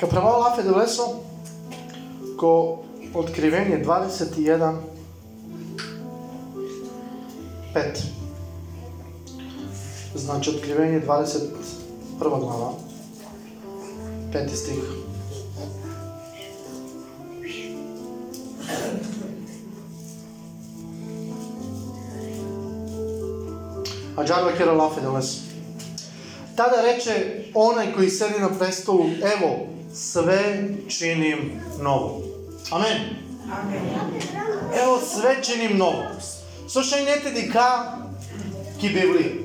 Kad pravo la Fedoleso, ko otkrivenje 21, 5. Znači otkrivenje 21 glava, 5 stih. Acar ve kere laf edemez. лафе долесо. Тада рече онај кој седи на престолу, ево, све чиним ново. Амен. Ево све чиним ново. Слушајте дека ки Библија.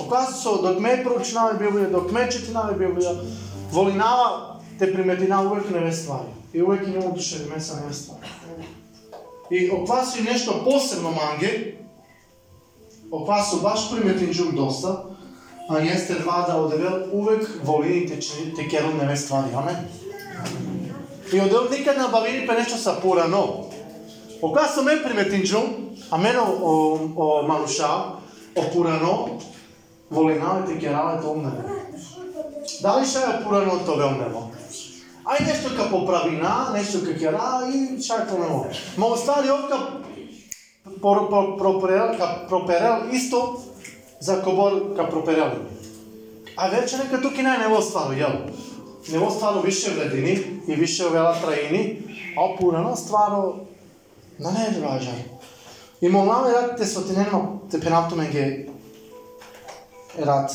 Оказа док ме проучинава Библија, док ме четинава Библија, волинава те приметина увек неве ствари. И увек има душе меса неве ствари. И окваси нешто посебно манге, оквасу баш приметин джук доста, а ние сте два да odevел увек волините те керол неве ствари. Амен. И одел никад на бавини пе нешто са порано. Ока со мен приметинджу, а мен о, о мануша, о порано, волиналите керале омне. Дали ша е порано то велнево? Ај нешто ка поправина, нешто ка кера и ша е тоа Ма остали овка проперел, проперел исто за кобор ка проперели. А вече нека тук и не во ствару, јел? Не во ствару више вредини и више овела траини, а опурано стварно, на не друажа. И моламе рад те сотинено те пенавтуменге рад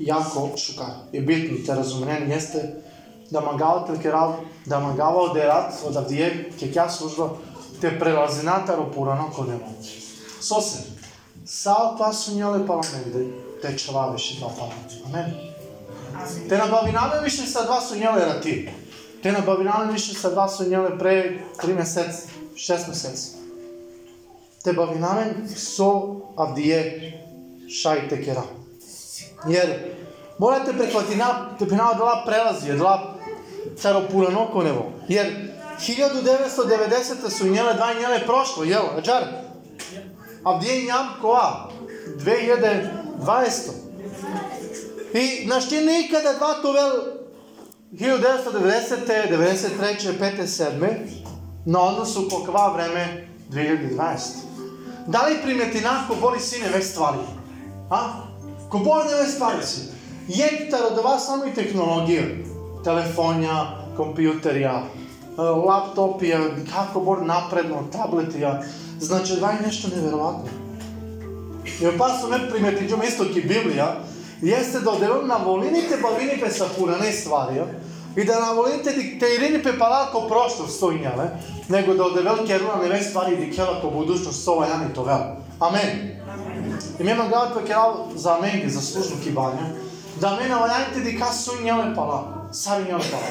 јако шука. И битно те разумен јесте да магавате ке да рад, да магава оде рад, од авдије ке ќа служба, те прелазината ропурано кој нема. Сосед, Sao pasu njole palamente, te čava više dva palati. Amen. Te nabavljane više sa dva su njele rati. Te nabavljane više sa dva su njele pre tri meseci, šest meseci. Te bavljane so avdije šaj tekera. Jer morate prekvati na tepinava dva prelazi, dva caropurano nokonevo. Jer 1990. su njele dva njele prošlo, jel, ađar? a gdje njam koa? 2020. I naš ti nikada dva tu vel 1990. 93. 57. na odnosu kokva vreme 2020. Da li primjeti nako boli sine već stvari? A? Ko boli ne stvari si. Jektar od vas samo i tehnologija. Telefonja, kompjuterija, e, laptopija, e, kako bor napredno, tabletija. Значи, ова е нешто неверојатно. И опасно ме приметиđom isto Библија, jeste da odelo na voliните бавините са пуране стварија и да на волините диктеирини пе палако прошло стојњале, него да одевел керуна неве ствари и дикела по будушност со јани товел. Амен. И ме магават пе керал за аменги, за служно кибања, да ме на вајаните дика со њаве пала, сари њаве пала.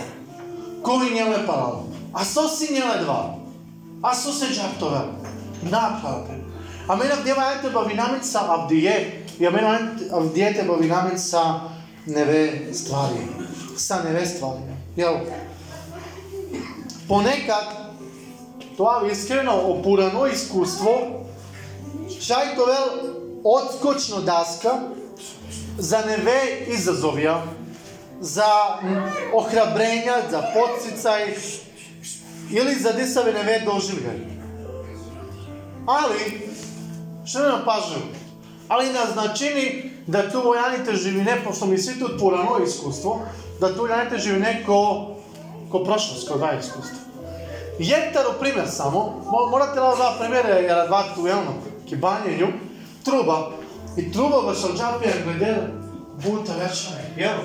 Коли пала. А со си њаве два. А со се джак товел napravite. A са vdevajte bavinaమిца Авдие, и мене Авдиете бавинамица неве ствари. Са неве ствари. Јел? Понекад тоа искрено опурано искуство Шајтовел одскочно даска за неве изазовија, за охрабрења, за подсицај или за десаве неве Ali, što nam pažnju, ali nas načini da tu vojanite živi ne, pošto mi svi tu purano iskustvo, da tu vojanite živine ko, ko prošlost, ko daje iskustvo. Jektaru primjer samo, morate li dva primjere, jer advaktu, jelno, ki kibanjenju, truba. I truba ga Šalđapi džapija glede buta večera, jel?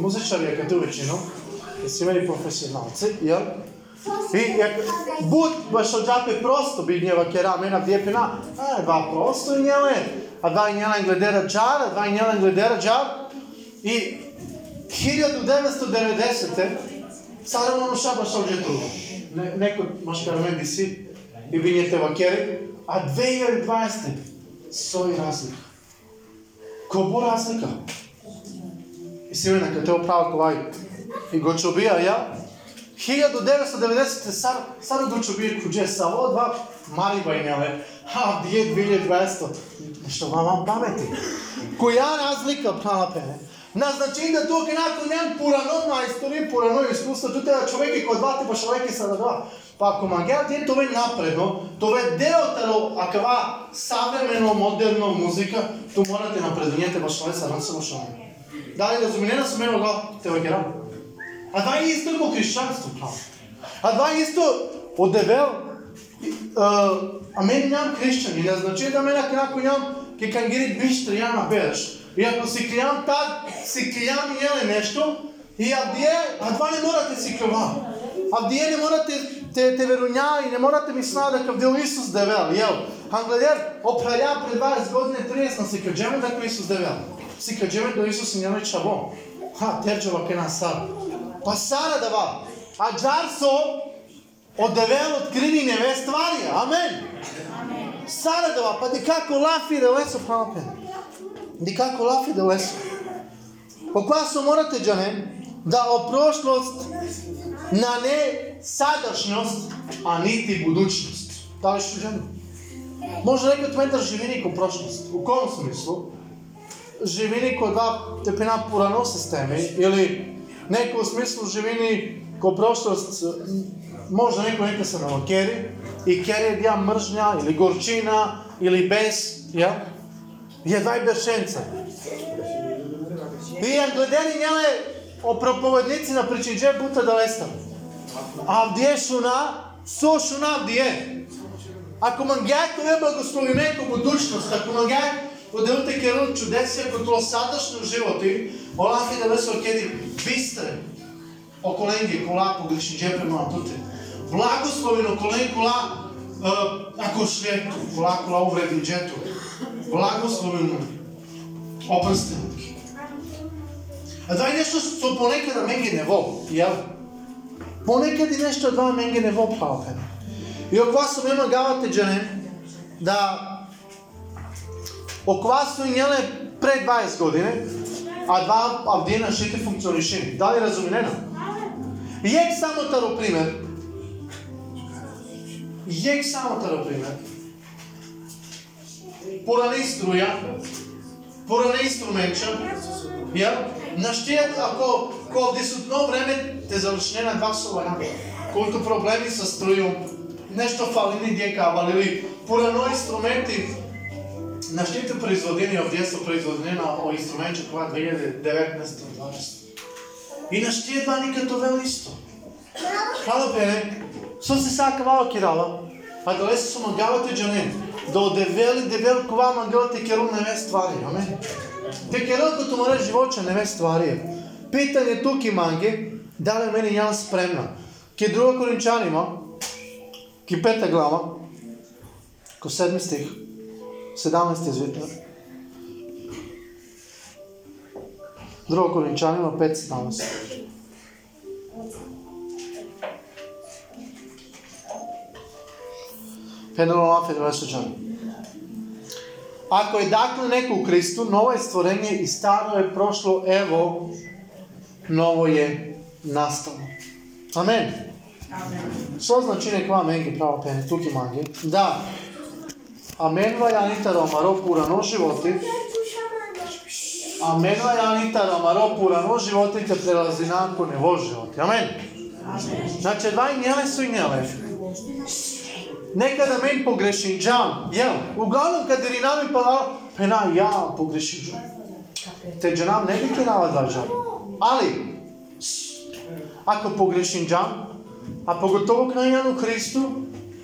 Muzičar je kad uvečinu, jer si meni profesionalci, jel? I bud baš ođape prosto bi njeva kjera mena vjepina, a dva prosto njele, a dva i njela gledera džara, dva i njela gledera džar. I 1990. Sara ono, ono ša baš ovdje tu. Ne, neko maš karmendi si i bi njete vakere, a 2020. Soji razlika. Ko bu razlika? I si mena kad te opravo kolaj. I go ću bija ja, 1990 сар, сар го чубир куđe са ovo dva mali bajnjale. Ha, нешто 2200? Nešto vam vam pameti. Koja razlika prapene? Назначи да тук некој нем порано мајстори, порано искуство, туте да човеки кои двате па човеки са на два. Па ако магијат е тоа е напредно, тоа е дел од кава съвремено, модерно музика, ту морате да напредувањете баш тоа на се лошаме. Дали разуменена сме го те? А това е исто во христијанство. Па. А това е исто од девел, а мен нямам христијани, не значи да мене некој нямам ке кангири биштри ја на береш. И ако си клијам так, си клијам и еле нешто, и авдие, а това не морате си клјова. Авдие не морате те, те веруња и не морате ми сна дека дел Исус да девел, јел. Англедер, опраја пред 20 години 30 на си кажеме дека Исус да девел. Си кажеме до Исус и не чаво. Ха, терчева ке нас сад. passara aggiarso od devel krini neve stvari. Amen. Amen. Saradova, pa di kako lafi da leso Di kako lafi deleso. Po klasu morate, džane, da o prošlost na ne sadašnjost, a niti budućnost. Da li što džane? Može rekati mentar živini ko prošlost. U kom smislu? Živini ko dva tepina s temi, ili тепена порано системи или некој смислу живини ко прошност може некој нека се навакери и кери ја мржња или горчина или без, ја? Ја дај бершенца. И гледани неле о проповедници на причиндже бута да лестам. Авдие шуна, со шуна авдие. Ако мангјај тоа е благословименко будучност, ако мангјај поделите керол чудесија кој тоа садашно животи, олафи да лесо кеди бистре, околенги кола погреши джепе туте. Благословено колен кола ако швето, кола кола увреди джето. Благословено опрстено. А дај нешто со понекада менге нево, јел? Понекаде нешто два менге нево палпено. И оква сум ема гавате джане, да оква сум нjelе пред 20 години, а два авдина шите функционишени. Дали разуменено? Јек само таро пример. Јек само таро пример. Порани струја, порани инструментча, ја, на штијат ако кога десутно време те завршнена два сова, колку проблеми со струјом, нешто фали дека, дјекавал или порано инструменти на штите производени овде со производена о инструментче кога 2019-2020. Значи. И на штие два никато вел исто. Хала пере, со се сака вао кирала, а па да леса со мангавате джанен, да одевели девел кова мангавате керум не ствари, аме? Те керал като море живоче не ствари. Питање туки манге, дали мене јас спремна. Ке друга коринчанима, ке пета глава, ко седми стих, 17. Drugo Korinčanima 5.17. Ako je dakle neko u Kristu, novo je stvorenje i staro je prošlo, evo, novo je nastalo. Amen. Što znači nek vam enge pravo pene, tuki mange? Da, Amen ve yan itaramaro purano životi. Amen ve yan itaramaro purano životi te prelazi nakon evo životi. Amen. Znači, dva njele su i njele. Nekada men pogrešim džam, jel? Uglavnom kad je rinami palao, pena ja pogrešim džam. Te džanam ne bi ti džam. Ali, ako pogrešim džam, a pogotovo krajanu Hristu,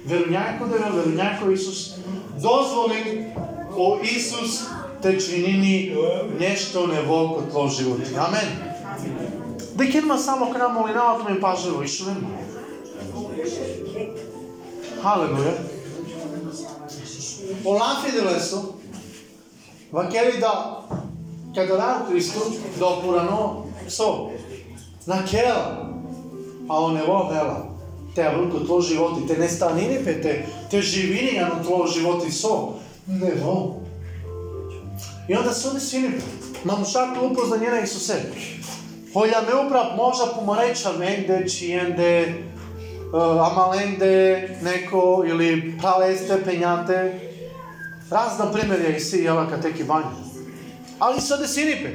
а дека кнајану веруњајко веруњајко Исус, дозволи о Исус те чинини нешто нево во твој живот. Амен. Дека има само крај молинавата ми пажево и шумен. Халелуја. Олафи делесо, вакери да каде да Христу да опурано со на кела, а он Te avruco tvoj životi, te ne pe te živinija na tvoj život i so. Ne vo. I onda su oni svi namušakli upoznanje na Isuse. Olha meu prav možda pomareća negde, čijende, e, amalende, neko, ili praleste, penjate. Razna primjerja i si jela kad teki vanje. Ali se ode sinipe.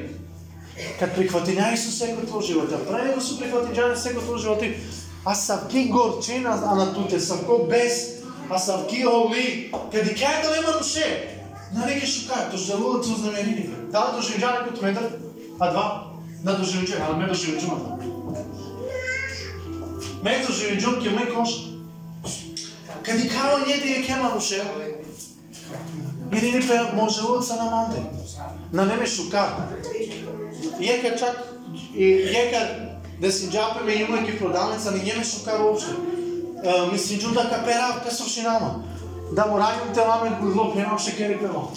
Kad prihvati prihvatinja Isuse kod tvoj života, prejego su prihvatinjane sve kod tvoj životi, живот, а савки горчина, а на туте савко без, а савки оли, кади кај да нема душе, на неке шукај, то желудот се узнамерини. Дали да доживења некој метар, а два, да на доживења, али ме доживења, Ме доживења ќе ме кош. Кади као њеди е кема душе, или не пе може луца на манде. На неме шука. Јека чак јека да си джапеме има ки продавница не неме шука воопште. Ми си джуда капера ка сушинама. Да му раѓам те маме го зло пенам шекери пено.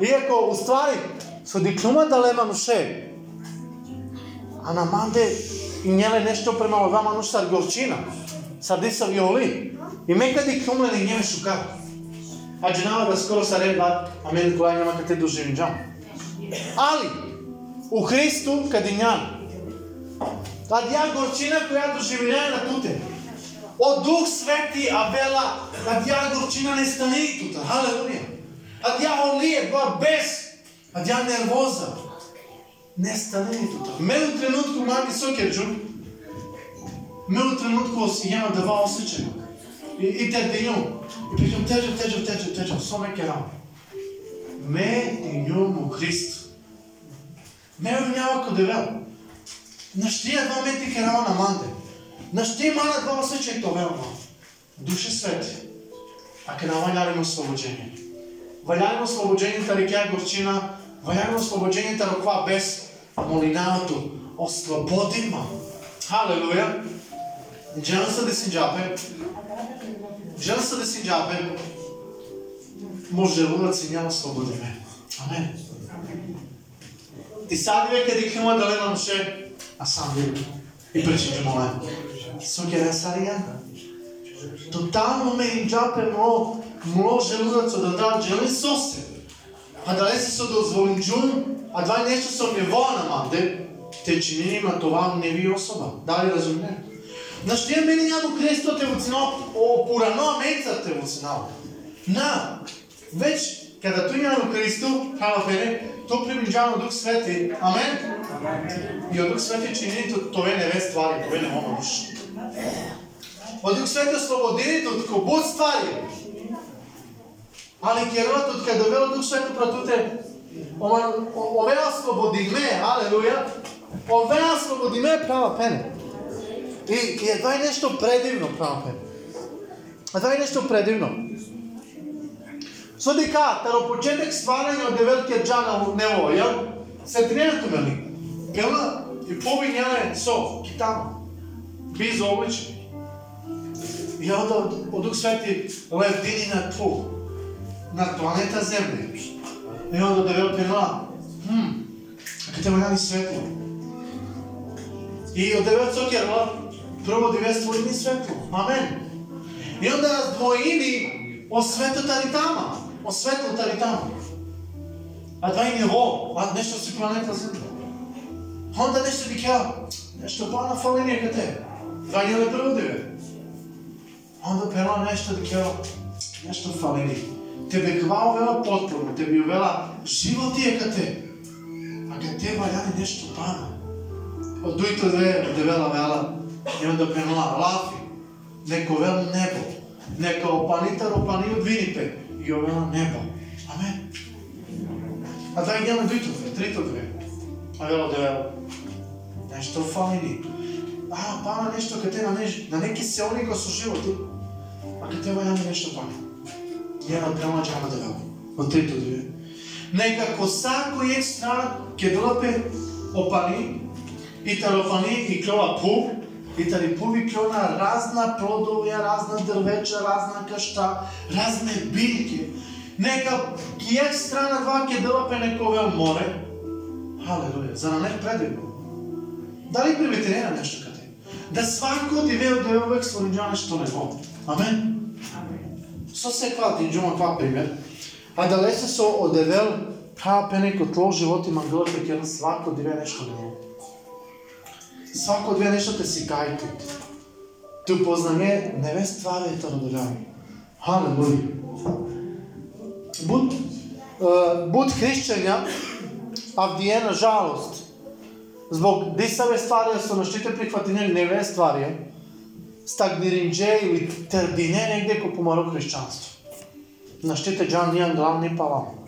Иако уствари со диклума да лема нуше. А на манде и нјеле нешто према ова мануштар горчина. Сади са виоли. И мека диплома не неме А джинава да скоро се редва, а мен која нема кате доживим джам. Али, у Христу каде няма. Тад ја горчина која доживиња на туте. Од Дух Свети, а вела, тад ја горчина не стане и тута. Халелуја. Тад ја олие, тоа без, тад нервоза. Не стане и тута. Ме тренутку мами сокерджу, ме у тренутку си јама да ва. И, и те денју, и прикам тежав, тежав, тежав, тежав, со ме керам. Ме и му Христ. Ме няма ко кодевел. На штија два мети керава на манде, На штија мана два осеќај тоа веома. Душе свети. А ке наваљалимо ослобоđenje. Ваљалимо ослобоđenje та рекја горчина, ваљалимо ослобоđenje та роква без молинаото. Ослободима. Халелуја. Джанса да си джапе, се да си джапе. може да си няма да свободиме. Амен. Ти сад веќе дихнува да лема ше, а сам ви и причини моле. Со ќе ресарија. Тотално ме им джапе мо, мо желудацо да дам джели сосе. А да се со дозволинджун, а два нешто со ниво на те чини има това не ви особа. Дали разумне? На што мене ја го крестот е во цена, о мецат е во цена. На, веќе, када тој ја го Христо, хала фене, то приближано Дух Свети. Амен. И од Дух Свети чини тоа не ве ствари, тоа не мома душ. Од Дух Свети ослободите од кобот ствари. Али керот од каде вело Дух Свети пратуте, ове ослободиме, алелуја, ове ослободиме права пене. И, и едва е нешто предивно, Права Пене. Едва е нешто предивно. Со дека почетек стварање од деветкиот джана во него, ја, се тренето вели. Пела и повињале со китама. Без обличени. И од, од Дух Свети левдини на ту на планета Земја. И од девет пела, хм, каде ме светло. И од девет сокерла, Прво девет светло. Амен. И онда раздвоили о светата ли тама. О светлата ли тама. А два и ниво. А нешто си планета Земја. Онда нешто ви кеа. Нешто на фаление кате. Два и прво деве. Онда пела нешто ви кеа. Нешто фалени. Тебе кова овела потпорно. Тебе овела живот е кате. А кате валяни нешто пана. Од дуито две девела вела и onda лафи. Неко вел небо, nebo, neka opanitar од Винипек vinite i ovela А Amen. A daj на dvito dve, трито dve. А вело да Нешто фали ни. А, пана нешто каде на, неж, на неки селни кои со животи. А каде ва јаме нешто пана. Јена према джама да вело. Од трито две. Нека коса кој е ке долапе опани и тарофани и крова пу и да ни повикјона разна плодови, разна дрвеча, разна кашта, разне билки. Нека кије страна два ке делапе некове море. Халелуја, за на не предивно. Дали приветерена нешто каде? Да свако од иве од овек слонџане што не го. Амен. Со секва тинџума ква пример. А да лесе со одевел пене тло животи мангалата ке на свако диве нешто не го. Свако две нешто те си кајте. Ту познание не ве ствари ето родоляни. Халелуја. Буд, буд хришćања, а вдиена жалост. Због дисаве стварија со наштите прихватине неве стварија, стагниринџе или тердине негде ко помаро христијанство. Наштите джан нијан главни палам.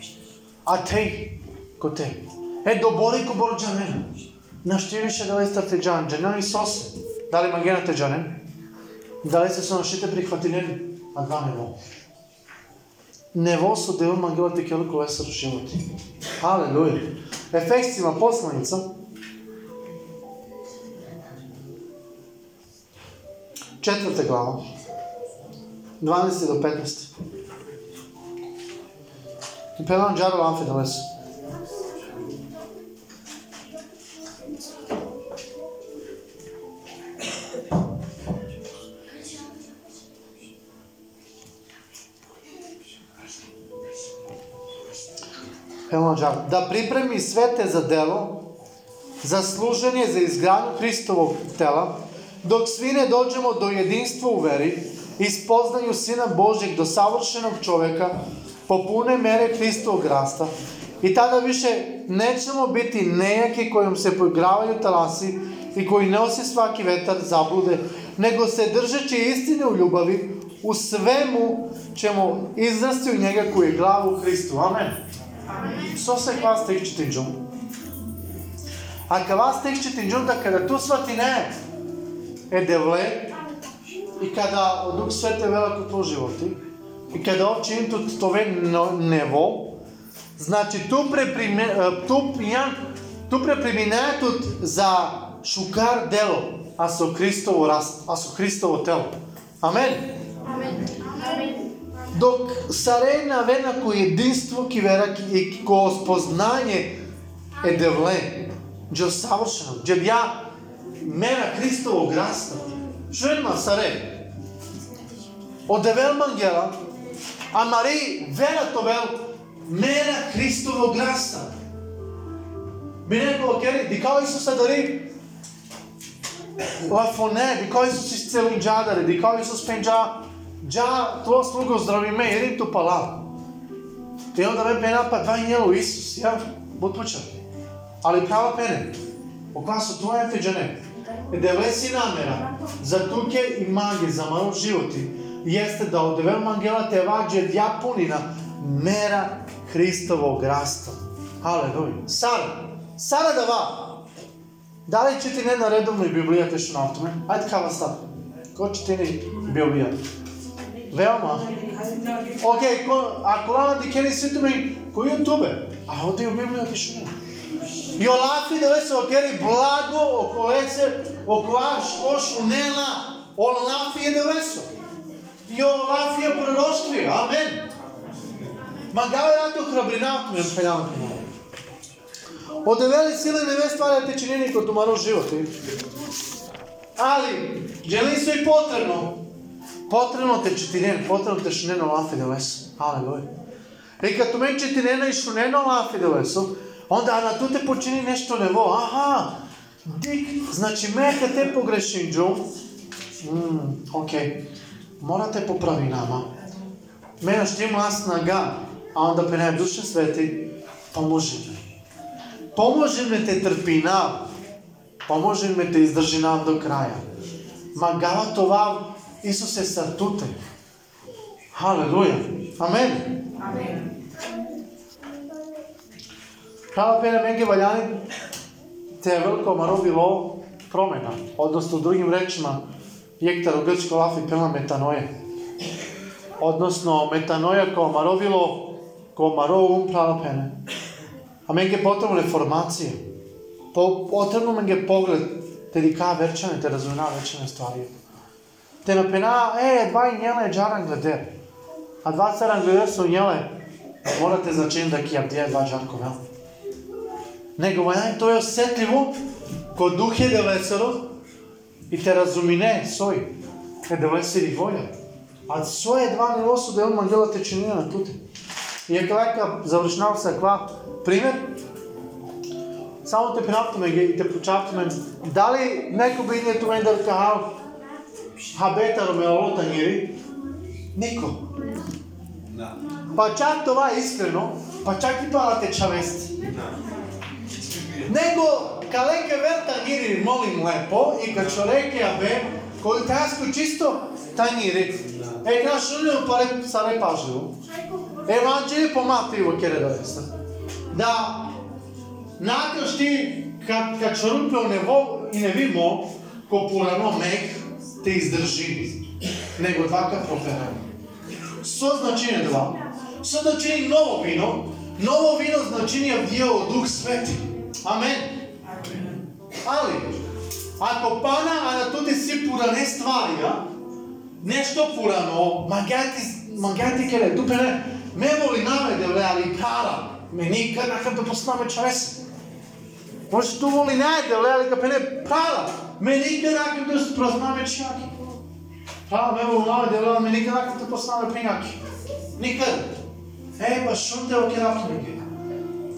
А те, ко те. Е, добори ко Naštiriše ovaj da li ste teđan, dženani sose. Da li magena ono teđanem? Pa da li ste se prihvati njeni? A dva nevo. Nevo su devom angela te keliko vesar životi. Haleluja. Efekcijima poslanica. Četvrta glava. 12. do 15. Pelan džarova amfidalesu. muža da pripremi svete za delo, za služenje, za izgradnju Hristovog tela, dok svi ne dođemo do jedinstva u veri i spoznanju Sina Božeg do savršenog čoveka, po pune mere Hristovog rasta. I tada više nećemo biti nejaki kojom se poigravaju talasi i koji ne osi svaki vetar zablude, nego se držeći istine u ljubavi, u svemu ćemo izrasti u njega koji je glavu Hristu. Amen. Со се ква стих четинџум? А кава стих четинџум да када ту сватине е девле и када од Дух Свете велико ко животи и када овче тут тове нево значи ту преприме ту ја ту препреминаетот за шукар дело а со Христово раст а со Христово тело. Амен. Амен. Амен. Док сарена вена кој единство ки вера и ко спознање е девлен, джо савршено, джо ја мера Христово граста. Што ема саре? девел мангела, а Мари вера вел мера Христово граста. Би некој кери, дикао Исуса дари Лафоне, дикао Исус исцели джадаре, дикао Исус пенджа Già tuo slugo zdravi me, jedim tu palav. I onda me pena pa dva njelo Isus, ja, bud počeo. Ali prava pene, o kva su tvoje feđane, deve si namera, za tuke i mage, za malo životi, jeste da od devel mangela te vađe dja punina, mera Hristovog rasta. Aleluja. Sara, Sara da va. Da li će ti ne na redovnoj Biblija te što na tome? Ajde kava sad. Ko će ti ne Biblija? veoma. Ok, a kolana dikeni svi tu mi koji YouTube. A ovdje u Bibliju piše ne. I olafi da se okeri blago oko lece, oko ošu nela, olafi je deveso. I olafi je proroštvi, amen. Ma gao je to hrabrinat mi odpeljavati malo. Odeveli sile neve stvari te činjeni kod umano životi. Eh? Ali, želi su i potrebno Potrebno te četireno, potrebno te šuneno lafi dovesu. Aleluja. I e, kad tu četireno i šuneno lafi dovesu, onda na tu te počini nešto nevo. Aha, dik, znači meka te pogrešim džu. Mm, ok, morate popravi nama. Menaš ti masna ga, a onda pe ne duše sveti, pomoži me. Pomoži me te trpi nam. Pomoži me te izdrži nam do kraja. Ma to vam Isuse statute. Haleluja. Amen. Amen. Prava pena mege valjani te je veliko promjena, odnosno drugim rečima jektar u grčko lafi pena metanoje. Odnosno metanoja kao marovilo, kao marovum prava pene. A mege potrebno reformacije. Po, potrebno mege pogled te li kao verčane, te razumna verčane stvari te na pena, e, dva njele džaran gleder. A dva caran gleder so njele, morate začeti da kijam dje dva džarkova. Nego, manj, to je osjetljivo, kod duh je devesero i te razumine, soj, e deveseri volja. A svoje dva ne osude, on manjela tečinina na tute. I je kvaka završnao se kva primjer, samo te pravtume i te počaptume, da li neko bi nije tu meni da kao, да кахал, Хабетаро ме олотањери? Нико. Па чак това е искрено, па чак и пала те чавести. Него калеке вер тангири молим лепо и кад човеке абе, кој таско чисто тангири. Е, наш унио паре саре пажливо. Евангелие по Матеју ќе редовеста. Да накаш ти кад кад чорупел нево и не вимо ко порано мек те издржи него двака проферано. Со значење два, со значење ново вино, ново вино значење вие од Дух Свети. Амен. Али, ако пана, а на тоте си поране стварија. Нешто порано, магати, магати келе, тупене, ме воли наведе, вле, али кара, ме никад накам да поснаме чрес. Може ту воли најде, вле, али капене, пара, ме никад ракам да прознаме чаки. Пара, ме воли наведе, вле, ме никад ракам да познаме пенјаки. Никад. Е, па шунте оке рафтунике.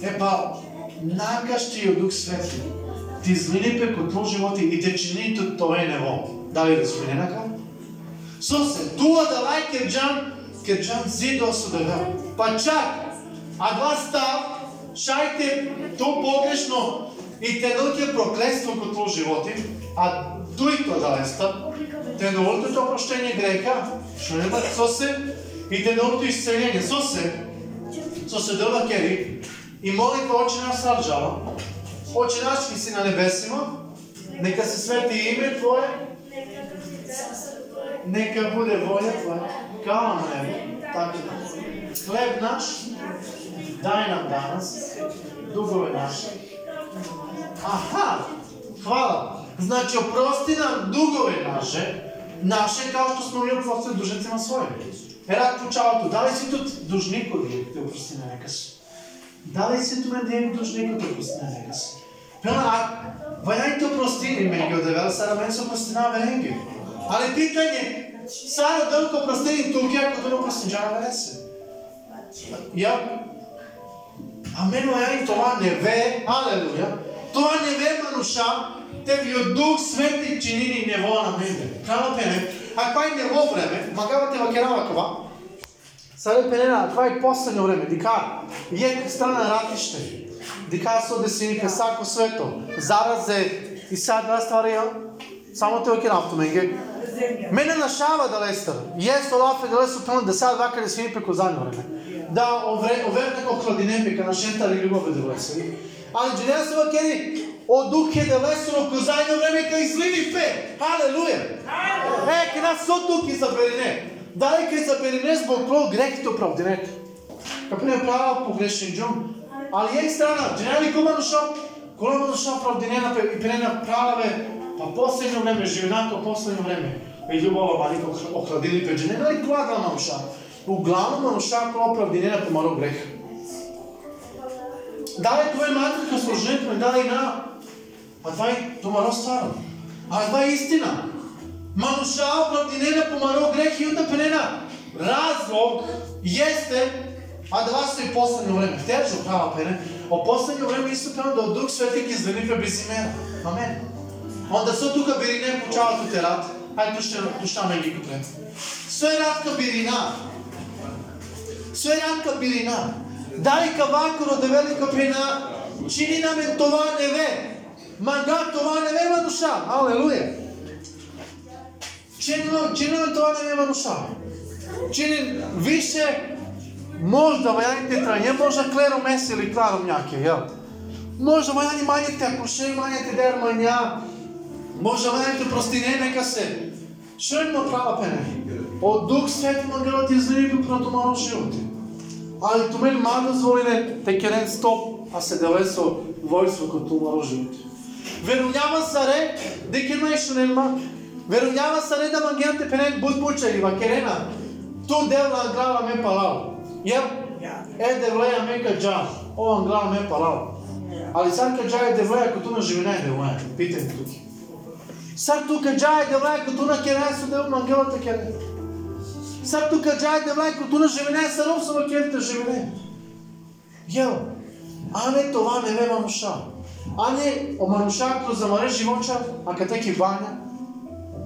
Е, па, накаш ти од Дух Светли ти измини кој твој живот и те чини тоа е нево. Дали да сме? Со се, туа да лај керджан, керджан зидо со да Па чак, а два став, шајте то погрешно и те дојде проклество код твој живот, а тој то да став, те доволите тоа проштење грека, што не така со се, и те доволите исцеление, со се, со се доба кери, и молитва Оче наш сарджава, Оче наш ки си на небесима, нека се свети име Твое, нека буде воля Твоја, као на небо, така да. Хлеб наш, дај нам данас, дугове наши. Аха, хвала. Значи, опрости нам дугове наше, наше, као што сме ние опростили дужницима своје. Ерак почалото, дали си тут дужник од те опрости на некаш? Дали си тут мен да ден дужник од опрости на некаш? Пела, а вајај то простини ме ги одевел, сара мен се простина венги. Али питање, сара дълко простини туки, ако тоа простинџана венесе. Ја, а мене ја тоа не ве, алелуја, тоа не ве наруша, те ви од Дух Свети чинини нево на мене. Крало пене, а кај нево време, магавате во кова, Саре пенена, това е последно време, дика е страна ратиште, дика со десини песако свето, заразе и сега два ствари, само те оке нафтоменге. Мене нашава да лестер, јесто лафе да лесо пенен, да сега вака десини преко задно време. Да овре, овре како хладине пека на шентар и любове да лесери. Али дженеја се вакери, од дух е да лесо но козајно време кај изливи пе. Халелуја. Е, нас со тук и заберине. Дали кај за перенес Бог про грехите оправдането. Како не права погрешен джон. Али е страна, дженали кома дошо, кола дошо оправденена и прена прававе, па последно време, живенако последно време. И љубова малико охладили пе дженена и кола да мануша. Углавно мануша кола оправденена помаро грех. Дали тоа е матка сложението, дали на, па а това е томаро старо. А това е истина. Мануша оправдинена помаро грех и утапенена. Па Разлог jeste, А да вас i последно време, htjeću prava pene, О poslednje време isto peno да од Duh Sveti ki zveni без имена. Амен. Онда со тука бирине почава туте рад. Ај ту ще пуштаме ги купе. Со рад ка бирина. Со рад ка бирина. Дали ка вакуро да велика пена, чини нам е това неве. Манга да, това неве има душа. Алелуја. Чини чини намен тоа не има душа. Чини више можда вајаните трање, можда клеро меси или кларо мјаке, јел? Можда вајани мањите акуше, мањите дермања, можда вајаните простине нека се. Што има права пене? Од Дух Свети Мангелот изливи по протомаро животи. Али тумен ма дозволине те керен стоп, а се делесо војство кон тумаро животи. Веруњава саре, дека најшо нема, Верујава са не да мангијате пенен буд бучери ва керена. Ту девла глава ме палал. Јел? Е девлеја ме ка джа. Ова глава ме палал. Али сар ка джа е девлеја ко туна живина е девлеја. Питај туки. Сар тука джа е девлеја ко туна керена со дел мангелата керена. Сад тука джа е девлеја ко туна живене, е саров со керите живене. Јел? А не това не вема мамуша. А не омануша кроз замаре живоча, а катеки ваня,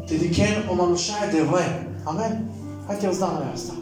Ти ken o manušaje devle. Amen. Hajde ja znam ja sta.